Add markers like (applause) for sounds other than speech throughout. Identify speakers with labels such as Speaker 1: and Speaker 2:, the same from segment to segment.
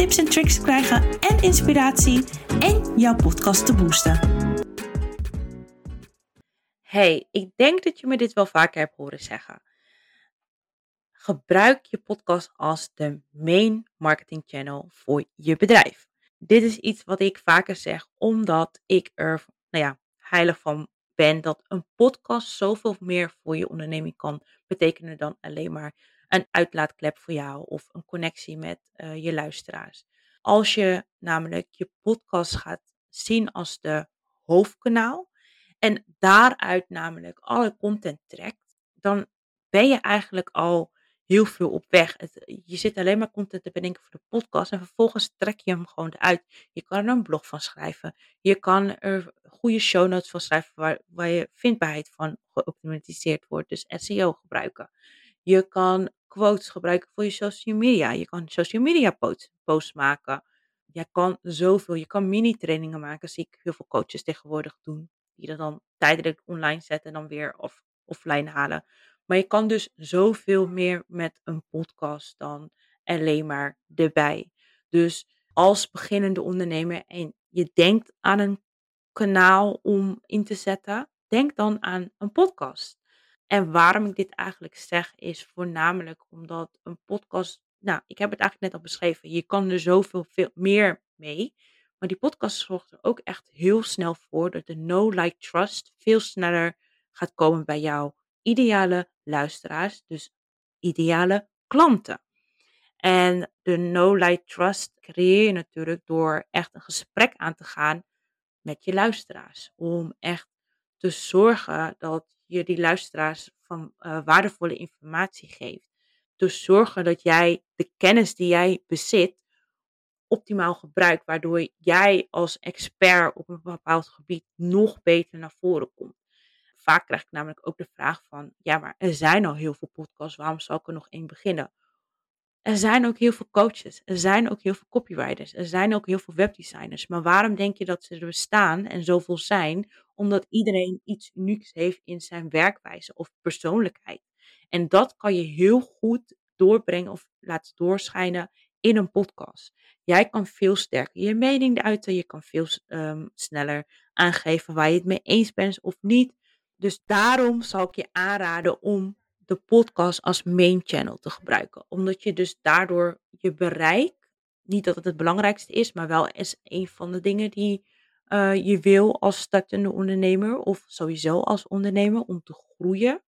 Speaker 1: tips en tricks te krijgen en inspiratie en jouw podcast te boosten. Hey, ik denk dat je me dit wel vaker hebt horen zeggen. Gebruik je podcast als de main marketing channel voor je bedrijf. Dit is iets wat ik vaker zeg, omdat ik er nou ja, heilig van ben dat een podcast zoveel meer voor je onderneming kan betekenen dan alleen maar een uitlaatklep voor jou of een connectie met uh, je luisteraars. Als je namelijk je podcast gaat zien als de hoofdkanaal en daaruit namelijk alle content trekt, dan ben je eigenlijk al heel veel op weg. Je zit alleen maar content te bedenken voor de podcast en vervolgens trek je hem gewoon eruit. Je kan er een blog van schrijven. Je kan er goede show notes van schrijven waar, waar je vindbaarheid van geoptimaliseerd wordt. Dus SEO gebruiken. Je kan quotes gebruiken voor je social media. Je kan social media posts, maken. Je kan zoveel. Je kan mini-trainingen maken. Zie ik heel veel coaches tegenwoordig doen. Die dat dan tijdelijk online zetten en dan weer off, offline halen. Maar je kan dus zoveel meer met een podcast dan alleen maar erbij. Dus als beginnende ondernemer en je denkt aan een kanaal om in te zetten, denk dan aan een podcast. En waarom ik dit eigenlijk zeg, is voornamelijk omdat een podcast, nou, ik heb het eigenlijk net al beschreven, je kan er zoveel veel meer mee. Maar die podcast zorgt er ook echt heel snel voor dat de no, like, trust veel sneller gaat komen bij jouw ideale luisteraars, dus ideale klanten. En de no, like, trust creëer je natuurlijk door echt een gesprek aan te gaan met je luisteraars. Om echt te zorgen dat je die luisteraars van uh, waardevolle informatie geeft. Te zorgen dat jij de kennis die jij bezit optimaal gebruikt, waardoor jij als expert op een bepaald gebied nog beter naar voren komt. Vaak krijg ik namelijk ook de vraag van, ja, maar er zijn al heel veel podcasts, waarom zou ik er nog één beginnen? Er zijn ook heel veel coaches, er zijn ook heel veel copywriters, er zijn ook heel veel webdesigners. Maar waarom denk je dat ze er bestaan en zoveel zijn? Omdat iedereen iets unieks heeft in zijn werkwijze of persoonlijkheid. En dat kan je heel goed doorbrengen of laten doorschijnen in een podcast. Jij kan veel sterker je mening uiten, je kan veel um, sneller aangeven waar je het mee eens bent of niet. Dus daarom zal ik je aanraden om de podcast als main channel te gebruiken. Omdat je dus daardoor je bereik, niet dat het het belangrijkste is, maar wel is een van de dingen die uh, je wil als startende ondernemer of sowieso als ondernemer om te groeien.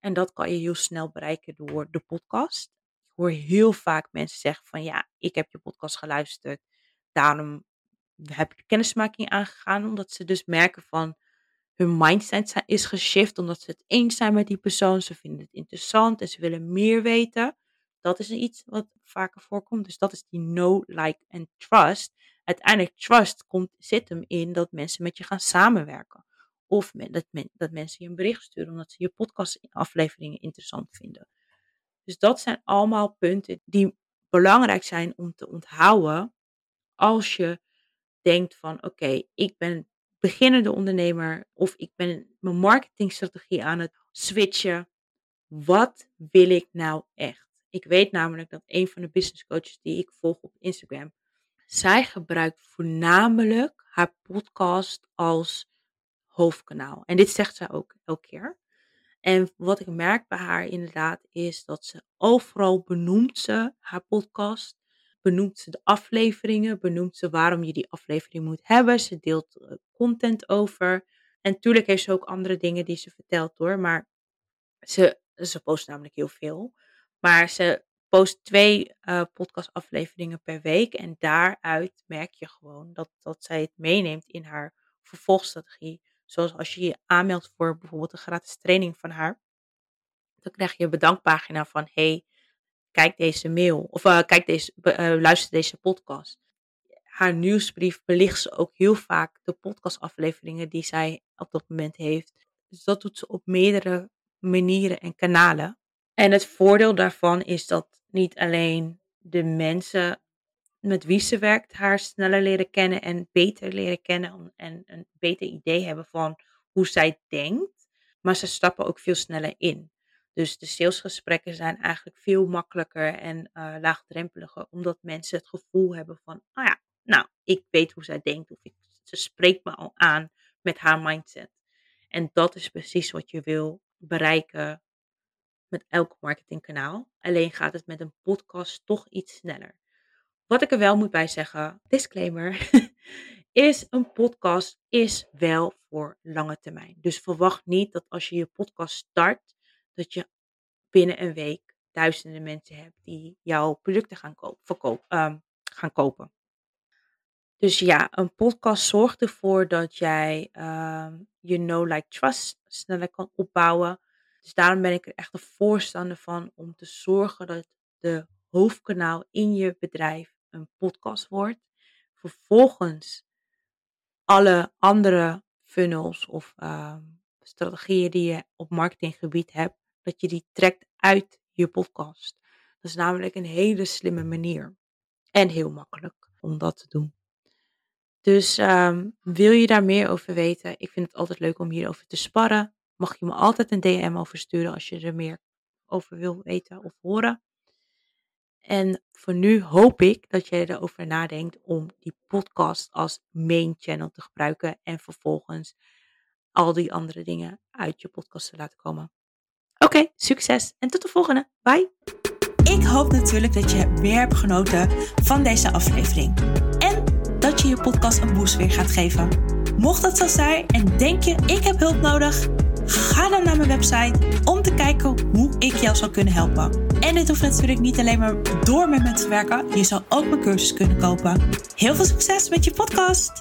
Speaker 1: En dat kan je heel snel bereiken door de podcast. Ik hoor heel vaak mensen zeggen van ja, ik heb je podcast geluisterd. Daarom heb ik kennismaking aangegaan. Omdat ze dus merken van hun mindset is geshift omdat ze het eens zijn met die persoon. Ze vinden het interessant en ze willen meer weten. Dat is iets wat vaker voorkomt. Dus dat is die know, like en trust. Uiteindelijk trust komt, zit hem in dat mensen met je gaan samenwerken. Of dat, dat mensen je een bericht sturen omdat ze je podcastafleveringen interessant vinden. Dus dat zijn allemaal punten die belangrijk zijn om te onthouden als je denkt van oké, ik ben beginnende ondernemer of ik ben mijn marketingstrategie aan het switchen. Wat wil ik nou echt? Ik weet namelijk dat een van de business coaches die ik volg op Instagram, zij gebruikt voornamelijk haar podcast als hoofdkanaal. En dit zegt zij ook elke keer. En wat ik merk bij haar inderdaad is dat ze overal benoemt ze haar podcast benoemt ze de afleveringen, benoemt ze waarom je die aflevering moet hebben. Ze deelt eh, content over. En natuurlijk heeft ze ook andere dingen die ze vertelt hoor, maar ze, ze post namelijk heel veel. Maar ze post twee uh, podcastafleveringen per week en daaruit merk je gewoon dat, dat zij het meeneemt in haar vervolgstrategie. Zoals als je je aanmeldt voor bijvoorbeeld een gratis training van haar, dan krijg je een bedankpagina van hey, kijk deze mail of uh, kijk deze, uh, luister deze podcast. haar nieuwsbrief belicht ze ook heel vaak de podcastafleveringen die zij op dat moment heeft. Dus dat doet ze op meerdere manieren en kanalen. En het voordeel daarvan is dat niet alleen de mensen met wie ze werkt haar sneller leren kennen en beter leren kennen en een beter idee hebben van hoe zij denkt, maar ze stappen ook veel sneller in. Dus de salesgesprekken zijn eigenlijk veel makkelijker en uh, laagdrempeliger, omdat mensen het gevoel hebben van, ah ja, nou, ik weet hoe zij denkt of ik, ze spreekt me al aan met haar mindset. En dat is precies wat je wil bereiken met elk marketingkanaal. Alleen gaat het met een podcast toch iets sneller. Wat ik er wel moet bij zeggen, disclaimer, (laughs) is een podcast is wel voor lange termijn. Dus verwacht niet dat als je je podcast start, dat je binnen een week duizenden mensen hebt die jouw producten gaan, koop, ehm, gaan kopen. Dus ja, een podcast zorgt ervoor dat jij um, je know, like, trust sneller kan opbouwen. Dus daarom ben ik er echt een voorstander van om te zorgen dat de hoofdkanaal in je bedrijf een podcast wordt. Vervolgens alle andere funnels of ehm, strategieën die je op marketinggebied hebt, dat je die trekt uit je podcast. Dat is namelijk een hele slimme manier. En heel makkelijk om dat te doen. Dus um, wil je daar meer over weten? Ik vind het altijd leuk om hierover te sparren. Mag je me altijd een DM over sturen als je er meer over wil weten of horen. En voor nu hoop ik dat jij erover nadenkt om die podcast als main channel te gebruiken en vervolgens al die andere dingen uit je podcast te laten komen. Oké, succes en tot de volgende. Bye.
Speaker 2: Ik hoop natuurlijk dat je weer hebt genoten van deze aflevering. En dat je je podcast een boost weer gaat geven. Mocht dat zo zijn en denk je ik heb hulp nodig, ga dan naar mijn website om te kijken hoe ik jou zou kunnen helpen. En dit hoeft natuurlijk niet alleen maar door met me te werken, je zou ook mijn cursus kunnen kopen. Heel veel succes met je podcast!